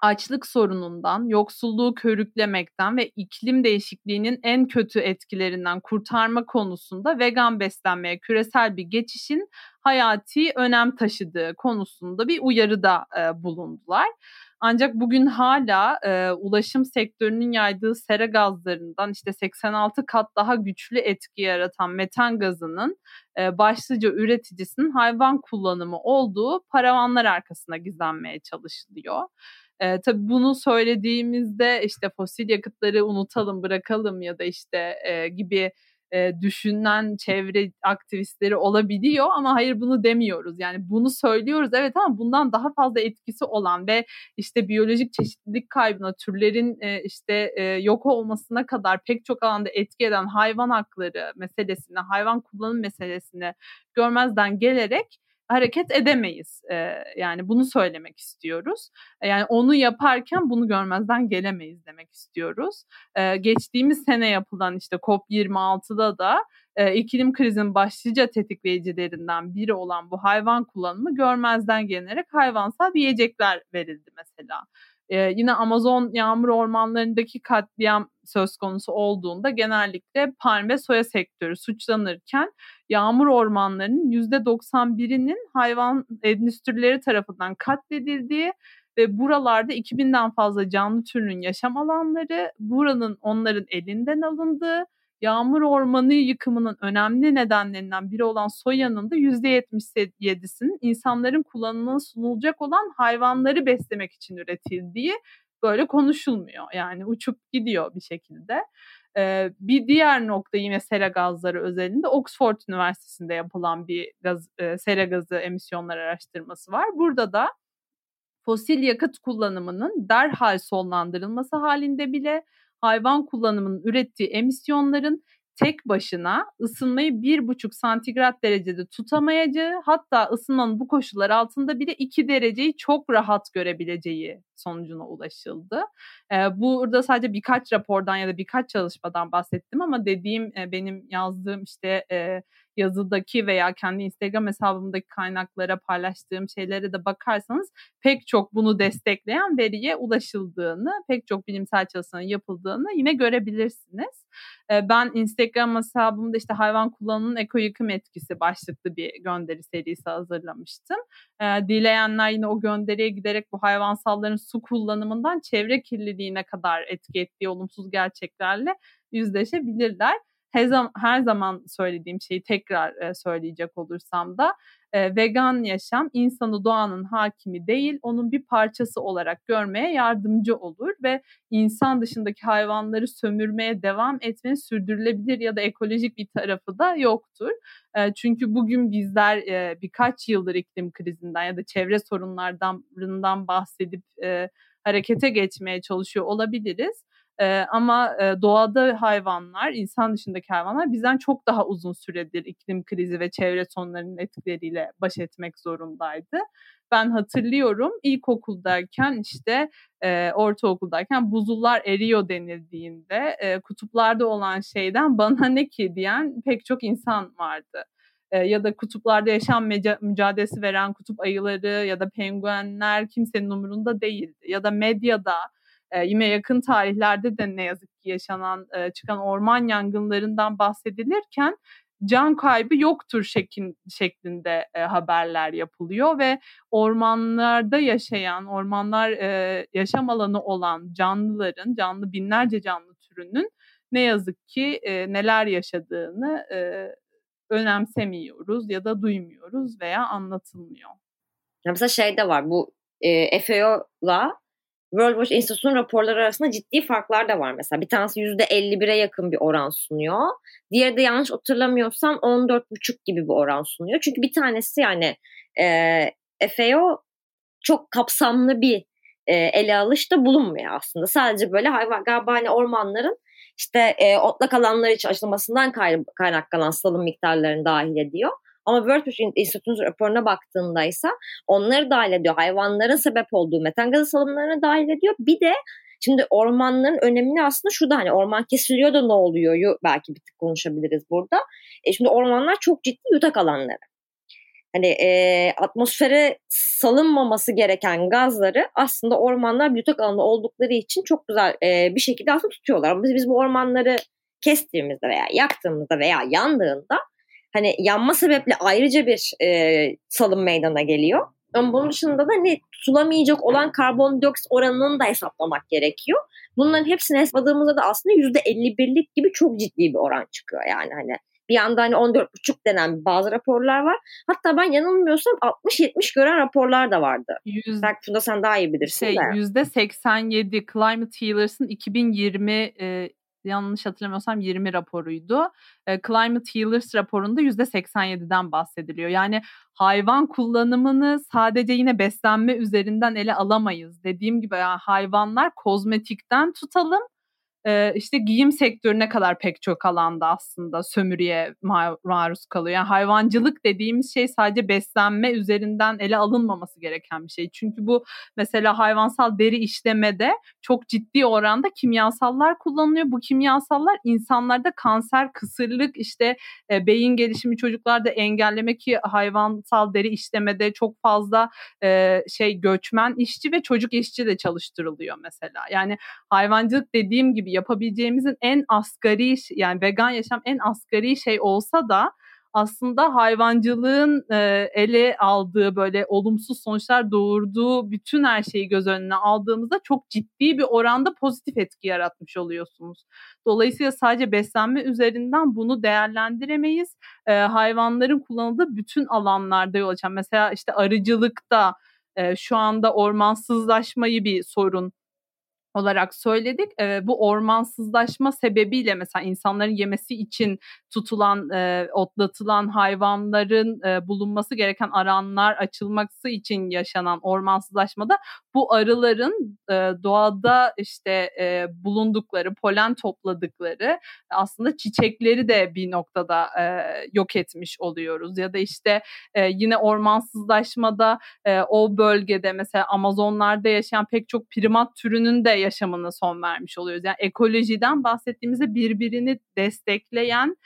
açlık sorunundan, yoksulluğu körüklemekten ve iklim değişikliğinin en kötü etkilerinden kurtarma konusunda vegan beslenmeye küresel bir geçişin hayati önem taşıdığı konusunda bir uyarıda e, bulundular. Ancak bugün hala e, ulaşım sektörünün yaydığı sera gazlarından işte 86 kat daha güçlü etki yaratan metan gazının e, başlıca üreticisinin hayvan kullanımı olduğu paravanlar arkasına gizlenmeye çalışılıyor. E, tabii bunu söylediğimizde işte fosil yakıtları unutalım, bırakalım ya da işte e, gibi e, düşünen çevre aktivistleri olabiliyor ama hayır bunu demiyoruz. Yani bunu söylüyoruz evet ama bundan daha fazla etkisi olan ve işte biyolojik çeşitlilik kaybına, türlerin e, işte e, yok olmasına kadar pek çok alanda etki eden hayvan hakları meselesini, hayvan kullanım meselesini görmezden gelerek hareket edemeyiz. E, yani bunu söylemek istiyoruz. E, yani onu yaparken bunu görmezden gelemeyiz demek istiyoruz. E, geçtiğimiz sene yapılan işte COP26'da da e, iklim krizinin başlıca tetikleyicilerinden biri olan bu hayvan kullanımı görmezden gelinerek hayvansal yiyecekler verildi mesela. Ee, yine Amazon yağmur ormanlarındaki katliam söz konusu olduğunda genellikle palm ve soya sektörü suçlanırken yağmur ormanlarının %91'inin hayvan endüstrileri tarafından katledildiği ve buralarda 2000'den fazla canlı türünün yaşam alanları buranın onların elinden alındığı yağmur ormanı yıkımının önemli nedenlerinden biri olan soyanın da %77'sinin insanların kullanımına sunulacak olan hayvanları beslemek için üretildiği böyle konuşulmuyor. Yani uçup gidiyor bir şekilde. Bir diğer nokta yine sera gazları özelinde Oxford Üniversitesi'nde yapılan bir gaz, sera gazı emisyonlar araştırması var. Burada da fosil yakıt kullanımının derhal sonlandırılması halinde bile hayvan kullanımının ürettiği emisyonların tek başına ısınmayı bir buçuk santigrat derecede tutamayacağı hatta ısınmanın bu koşullar altında bile iki dereceyi çok rahat görebileceği sonucuna ulaşıldı. Ee, burada sadece birkaç rapordan ya da birkaç çalışmadan bahsettim ama dediğim e, benim yazdığım işte e, yazıdaki veya kendi Instagram hesabımdaki kaynaklara paylaştığım şeylere de bakarsanız pek çok bunu destekleyen veriye ulaşıldığını, pek çok bilimsel çalışmanın yapıldığını yine görebilirsiniz. Ben Instagram hesabımda işte hayvan kullanımının eko yıkım etkisi başlıklı bir gönderi serisi hazırlamıştım. Dileyenler yine o gönderiye giderek bu hayvansalların su kullanımından çevre kirliliğine kadar etki ettiği olumsuz gerçeklerle yüzleşebilirler her zaman söylediğim şeyi tekrar söyleyecek olursam da vegan yaşam insanı doğanın hakimi değil, onun bir parçası olarak görmeye yardımcı olur ve insan dışındaki hayvanları sömürmeye devam etmenin sürdürülebilir ya da ekolojik bir tarafı da yoktur. çünkü bugün bizler birkaç yıldır iklim krizinden ya da çevre sorunlardan bahsedip harekete geçmeye çalışıyor olabiliriz. E, ama e, doğada hayvanlar, insan dışındaki hayvanlar bizden çok daha uzun süredir iklim krizi ve çevre sorunlarının etkileriyle baş etmek zorundaydı. Ben hatırlıyorum ilkokuldayken işte e, ortaokuldayken buzullar eriyor denildiğinde e, kutuplarda olan şeyden bana ne ki diyen pek çok insan vardı ya da kutuplarda yaşam mücadelesi veren kutup ayıları ya da penguenler kimsenin umurunda değildi. Ya da medyada e, yine yakın tarihlerde de ne yazık ki yaşanan e, çıkan orman yangınlarından bahsedilirken can kaybı yoktur şeklin, şeklinde e, haberler yapılıyor ve ormanlarda yaşayan, ormanlar e, yaşam alanı olan canlıların, canlı binlerce canlı türünün ne yazık ki e, neler yaşadığını e, önemsemiyoruz ya da duymuyoruz veya anlatılmıyor.
Mesela şey de var bu e, FAO'la World Watch Institute'un raporları arasında ciddi farklar da var mesela. Bir tanesi %51'e yakın bir oran sunuyor. Diğeri de yanlış hatırlamıyorsam 14,5 gibi bir oran sunuyor. Çünkü bir tanesi yani e, FAO çok kapsamlı bir e, ele alışta bulunmuyor aslında. Sadece böyle hayvan galiba hani ormanların işte e, otlak alanlar için açılmasından kaynaklanan salım miktarlarını dahil ediyor. Ama World Watch Institute'un raporuna baktığında ise onları dahil ediyor. Hayvanların sebep olduğu metan gazı salımlarını dahil ediyor. Bir de Şimdi ormanların önemini aslında şurada hani orman kesiliyor da ne oluyor belki bir tık konuşabiliriz burada. E şimdi ormanlar çok ciddi yutak alanları hani e, atmosfere salınmaması gereken gazları aslında ormanlar büyütek alanı oldukları için çok güzel e, bir şekilde aslında tutuyorlar. Ama biz, biz bu ormanları kestiğimizde veya yaktığımızda veya yandığında hani yanma sebeple ayrıca bir e, salım meydana geliyor. Ama bunun dışında da ne tutulamayacak olan karbondioksit oranını da hesaplamak gerekiyor. Bunların hepsini hesapladığımızda da aslında %51'lik gibi çok ciddi bir oran çıkıyor yani hani bir yanda hani 14,5 denen bazı raporlar var. Hatta ben yanılmıyorsam 60-70 gören raporlar da vardı. Yüz, Belki Funda sen daha iyi bilirsin
şey,
de.
%87 Climate Healers'ın 2020 e, yanlış hatırlamıyorsam 20 raporuydu. E, Climate Healers raporunda %87'den bahsediliyor. Yani hayvan kullanımını sadece yine beslenme üzerinden ele alamayız. Dediğim gibi yani hayvanlar kozmetikten tutalım işte giyim sektörüne kadar pek çok alanda aslında sömürüye maruz kalıyor. Yani hayvancılık dediğimiz şey sadece beslenme üzerinden ele alınmaması gereken bir şey. Çünkü bu mesela hayvansal deri işlemede çok ciddi oranda kimyasallar kullanılıyor. Bu kimyasallar insanlarda kanser, kısırlık, işte e, beyin gelişimi çocuklarda engelleme ki hayvansal deri işlemede çok fazla e, şey göçmen işçi ve çocuk işçi de çalıştırılıyor mesela. Yani hayvancılık dediğim gibi yapabileceğimizin en asgari yani vegan yaşam en asgari şey olsa da aslında hayvancılığın e, ele aldığı böyle olumsuz sonuçlar doğurduğu bütün her şeyi göz önüne aldığımızda çok ciddi bir oranda pozitif etki yaratmış oluyorsunuz. Dolayısıyla sadece beslenme üzerinden bunu değerlendiremeyiz. E, hayvanların kullanıldığı bütün alanlarda yol açan mesela işte arıcılıkta e, şu anda ormansızlaşmayı bir sorun olarak söyledik. E, bu ormansızlaşma sebebiyle mesela insanların yemesi için tutulan, e, otlatılan hayvanların e, bulunması gereken alanlar açılması için yaşanan ormansızlaşmada bu arıların e, doğada işte e, bulundukları, polen topladıkları aslında çiçekleri de bir noktada e, yok etmiş oluyoruz. Ya da işte e, yine ormansızlaşmada e, o bölgede mesela Amazonlarda yaşayan pek çok primat türünün de yaşamına son vermiş oluyoruz. Yani ekolojiden bahsettiğimizde birbirini destekleyen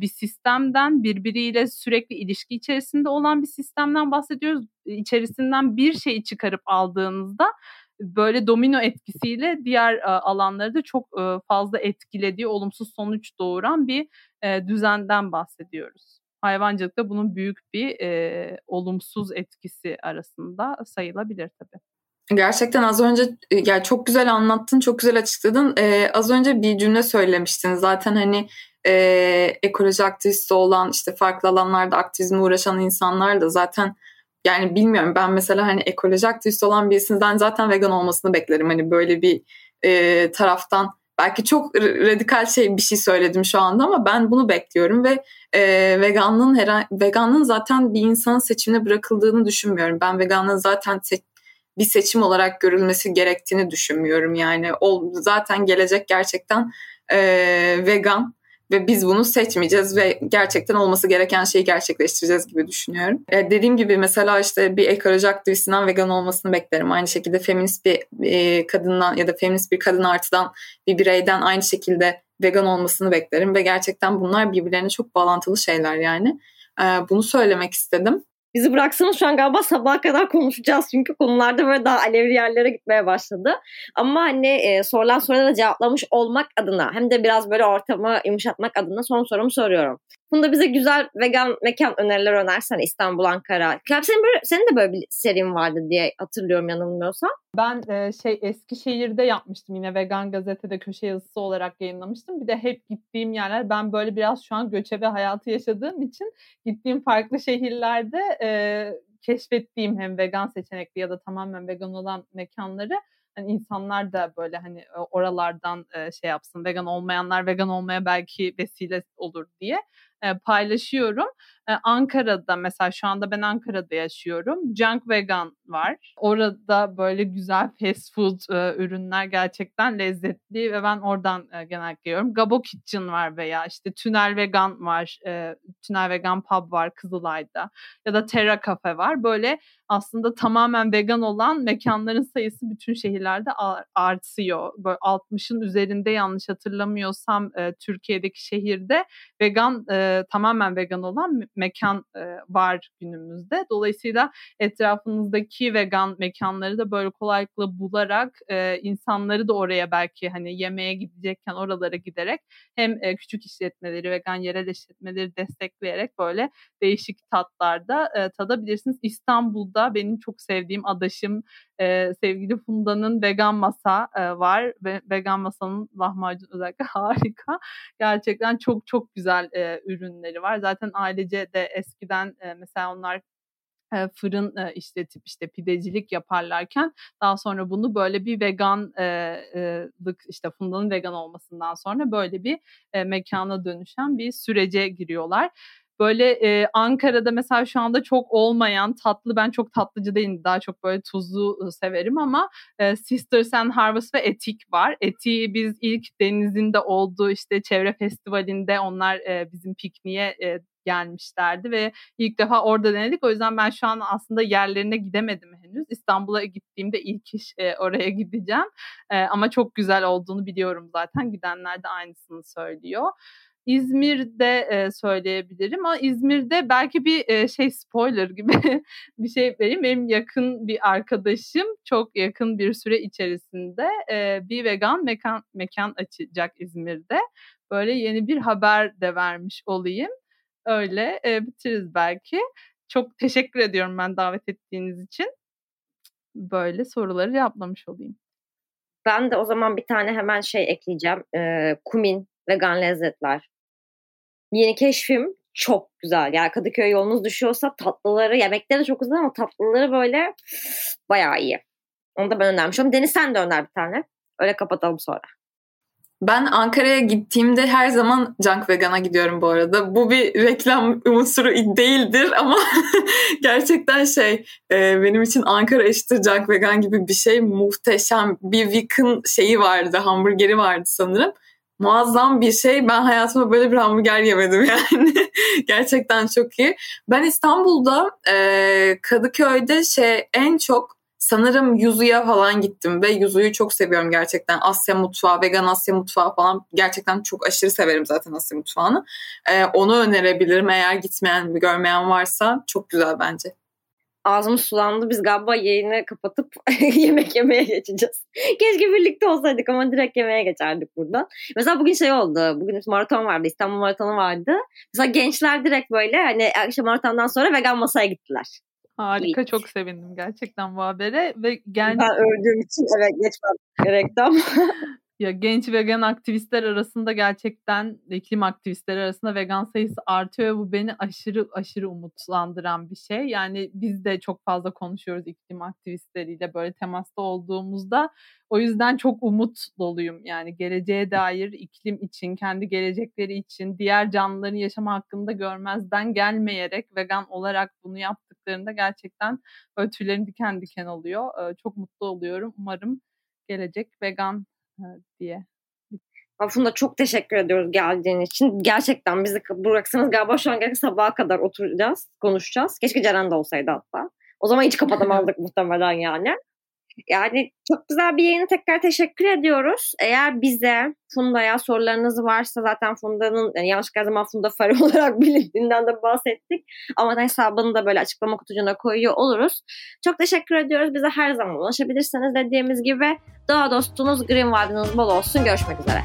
bir sistemden, birbiriyle sürekli ilişki içerisinde olan bir sistemden bahsediyoruz. İçerisinden bir şeyi çıkarıp aldığınızda böyle domino etkisiyle diğer alanları da çok fazla etkilediği, olumsuz sonuç doğuran bir düzenden bahsediyoruz. Hayvancılıkta bunun büyük bir e, olumsuz etkisi arasında sayılabilir tabii.
Gerçekten az önce yani çok güzel anlattın, çok güzel açıkladın. Ee, az önce bir cümle söylemiştin. Zaten hani e, ekoloji aktivisti olan işte farklı alanlarda aktivizme uğraşan insanlar da zaten yani bilmiyorum ben mesela hani ekoloji aktivisti olan birisinden zaten vegan olmasını beklerim. Hani böyle bir e, taraftan belki çok radikal şey bir şey söyledim şu anda ama ben bunu bekliyorum ve e, veganlığın her veganlığın zaten bir insanın seçimine bırakıldığını düşünmüyorum. Ben veganlığın zaten se- bir seçim olarak görülmesi gerektiğini düşünmüyorum. Yani o zaten gelecek gerçekten e, vegan ve biz bunu seçmeyeceğiz ve gerçekten olması gereken şeyi gerçekleştireceğiz gibi düşünüyorum. E, dediğim gibi mesela işte bir ekoloji aktivistinden vegan olmasını beklerim. Aynı şekilde feminist bir e, kadından ya da feminist bir kadın artıdan bir bireyden aynı şekilde vegan olmasını beklerim ve gerçekten bunlar birbirlerine çok bağlantılı şeyler yani. E, bunu söylemek istedim.
Bizi bıraksanız şu an galiba sabaha kadar konuşacağız çünkü konularda böyle daha alevli yerlere gitmeye başladı. Ama hani e, sorulan sorulara cevaplamış olmak adına hem de biraz böyle ortamı yumuşatmak adına son sorumu soruyorum. Bunda bize güzel vegan mekan öneriler önersen İstanbul, Ankara. Senin, böyle, senin de böyle bir serin vardı diye hatırlıyorum yanılmıyorsam.
Ben e, şey Eskişehir'de yapmıştım yine vegan gazetede köşe yazısı olarak yayınlamıştım. Bir de hep gittiğim yerler ben böyle biraz şu an göçebe hayatı yaşadığım için gittiğim farklı şehirlerde e, keşfettiğim hem vegan seçenekli ya da tamamen vegan olan mekanları hani insanlar da böyle hani oralardan şey yapsın vegan olmayanlar vegan olmaya belki vesile olur diye paylaşıyorum. Ankara'da mesela şu anda ben Ankara'da yaşıyorum. Junk Vegan var. Orada böyle güzel fast food ürünler gerçekten lezzetli ve ben oradan genellikle yiyorum. Gabo Kitchen var veya işte Tünel Vegan var. Tünel Vegan Pub var Kızılay'da. Ya da Terra Cafe var. Böyle aslında tamamen vegan olan mekanların sayısı bütün şehirlerde artıyor. Böyle 60'ın üzerinde yanlış hatırlamıyorsam Türkiye'deki şehirde vegan tamamen vegan olan mekan e, var günümüzde. Dolayısıyla etrafınızdaki vegan mekanları da böyle kolaylıkla bularak e, insanları da oraya belki hani yemeğe gidecekken oralara giderek hem e, küçük işletmeleri, vegan yerel işletmeleri destekleyerek böyle değişik tatlarda e, tadabilirsiniz. İstanbul'da benim çok sevdiğim adaşım e, sevgili Funda'nın vegan masa e, var ve vegan masanın lahmacun özellikle [laughs] harika. Gerçekten çok çok güzel e, ürünleri var. Zaten ailece de eskiden e, mesela onlar fırın işletip işte pidecilik yaparlarken daha sonra bunu böyle bir veganlık işte Funda'nın vegan olmasından sonra böyle bir mekana dönüşen bir sürece giriyorlar. Böyle e, Ankara'da mesela şu anda çok olmayan tatlı ben çok tatlıcı değilim daha çok böyle tuzlu severim ama e, Sisters and Harvest ve Etik var. Etik'i biz ilk denizinde olduğu işte çevre festivalinde onlar e, bizim pikniğe e, gelmişlerdi ve ilk defa orada denedik. O yüzden ben şu an aslında yerlerine gidemedim henüz. İstanbul'a gittiğimde ilk iş e, oraya [laughs] gideceğim. E, ama çok güzel olduğunu biliyorum zaten. Gidenler de aynısını söylüyor. İzmir'de e, söyleyebilirim ama İzmir'de belki bir e, şey spoiler gibi [laughs] bir şey vereyim. Benim yakın bir arkadaşım çok yakın bir süre içerisinde e, bir vegan mekan mekan açacak İzmir'de. Böyle yeni bir haber de vermiş olayım. Öyle e, bitiririz belki. Çok teşekkür ediyorum ben davet ettiğiniz için. Böyle soruları cevaplamış olayım.
Ben de o zaman bir tane hemen şey ekleyeceğim. E, kumin, vegan lezzetler. Yeni keşfim çok güzel. Yani Kadıköy yolunuz düşüyorsa tatlıları, yemekleri çok güzel ama tatlıları böyle bayağı iyi. Onu da ben önermişim. Deniz sen de öner bir tane. Öyle kapatalım sonra.
Ben Ankara'ya gittiğimde her zaman Junk Vegan'a gidiyorum bu arada. Bu bir reklam unsuru değildir ama [laughs] gerçekten şey e, benim için Ankara eşittir Junk Vegan gibi bir şey muhteşem. Bir Vick'ın şeyi vardı, hamburgeri vardı sanırım muazzam bir şey. Ben hayatımda böyle bir hamburger yemedim [laughs] yani. Gerçekten çok iyi. Ben İstanbul'da e, Kadıköy'de şey en çok sanırım Yuzu'ya falan gittim ve Yuzu'yu çok seviyorum gerçekten. Asya mutfağı, vegan Asya mutfağı falan gerçekten çok aşırı severim zaten Asya mutfağını. Ee, onu önerebilirim eğer gitmeyen, görmeyen varsa. Çok güzel bence
ağzımız sulandı. Biz galiba yayını kapatıp [laughs] yemek yemeye geçeceğiz. Keşke birlikte olsaydık ama direkt yemeğe geçerdik buradan. Mesela bugün şey oldu. Bugün maraton vardı. İstanbul maratonu vardı. Mesela gençler direkt böyle hani akşam maratondan sonra vegan masaya gittiler.
Harika İlk. çok sevindim gerçekten bu habere ve
genç... Ben öldüğüm için evet geçmem gerekti ama. [laughs]
Ya genç vegan aktivistler arasında gerçekten iklim aktivistleri arasında vegan sayısı artıyor ve bu beni aşırı aşırı umutlandıran bir şey. Yani biz de çok fazla konuşuyoruz iklim aktivistleriyle böyle temasta olduğumuzda. O yüzden çok umut doluyum. Yani geleceğe dair iklim için, kendi gelecekleri için, diğer canlıların yaşama hakkında görmezden gelmeyerek vegan olarak bunu yaptıklarında gerçekten böyle tüylerim diken diken oluyor. Çok mutlu oluyorum. Umarım gelecek vegan diye.
Aslında çok teşekkür ediyoruz geldiğin için. Gerçekten bizi bıraksanız galiba şu an gerçekten sabaha kadar oturacağız, konuşacağız. Keşke Ceren de olsaydı hatta. O zaman hiç [laughs] kapatamazdık muhtemelen yani. Yani çok güzel bir yayını tekrar teşekkür ediyoruz. Eğer bize Funda'ya sorularınız varsa zaten Funda'nın yani yanlışlıkla zaman Funda Fari [laughs] olarak bilindiğinden de bahsettik. Ama hesabını da böyle açıklama kutucuğuna koyuyor oluruz. Çok teşekkür ediyoruz. Bize her zaman ulaşabilirsiniz dediğimiz gibi. Doğa dostunuz Green Vibes'ınız bol olsun. Görüşmek üzere.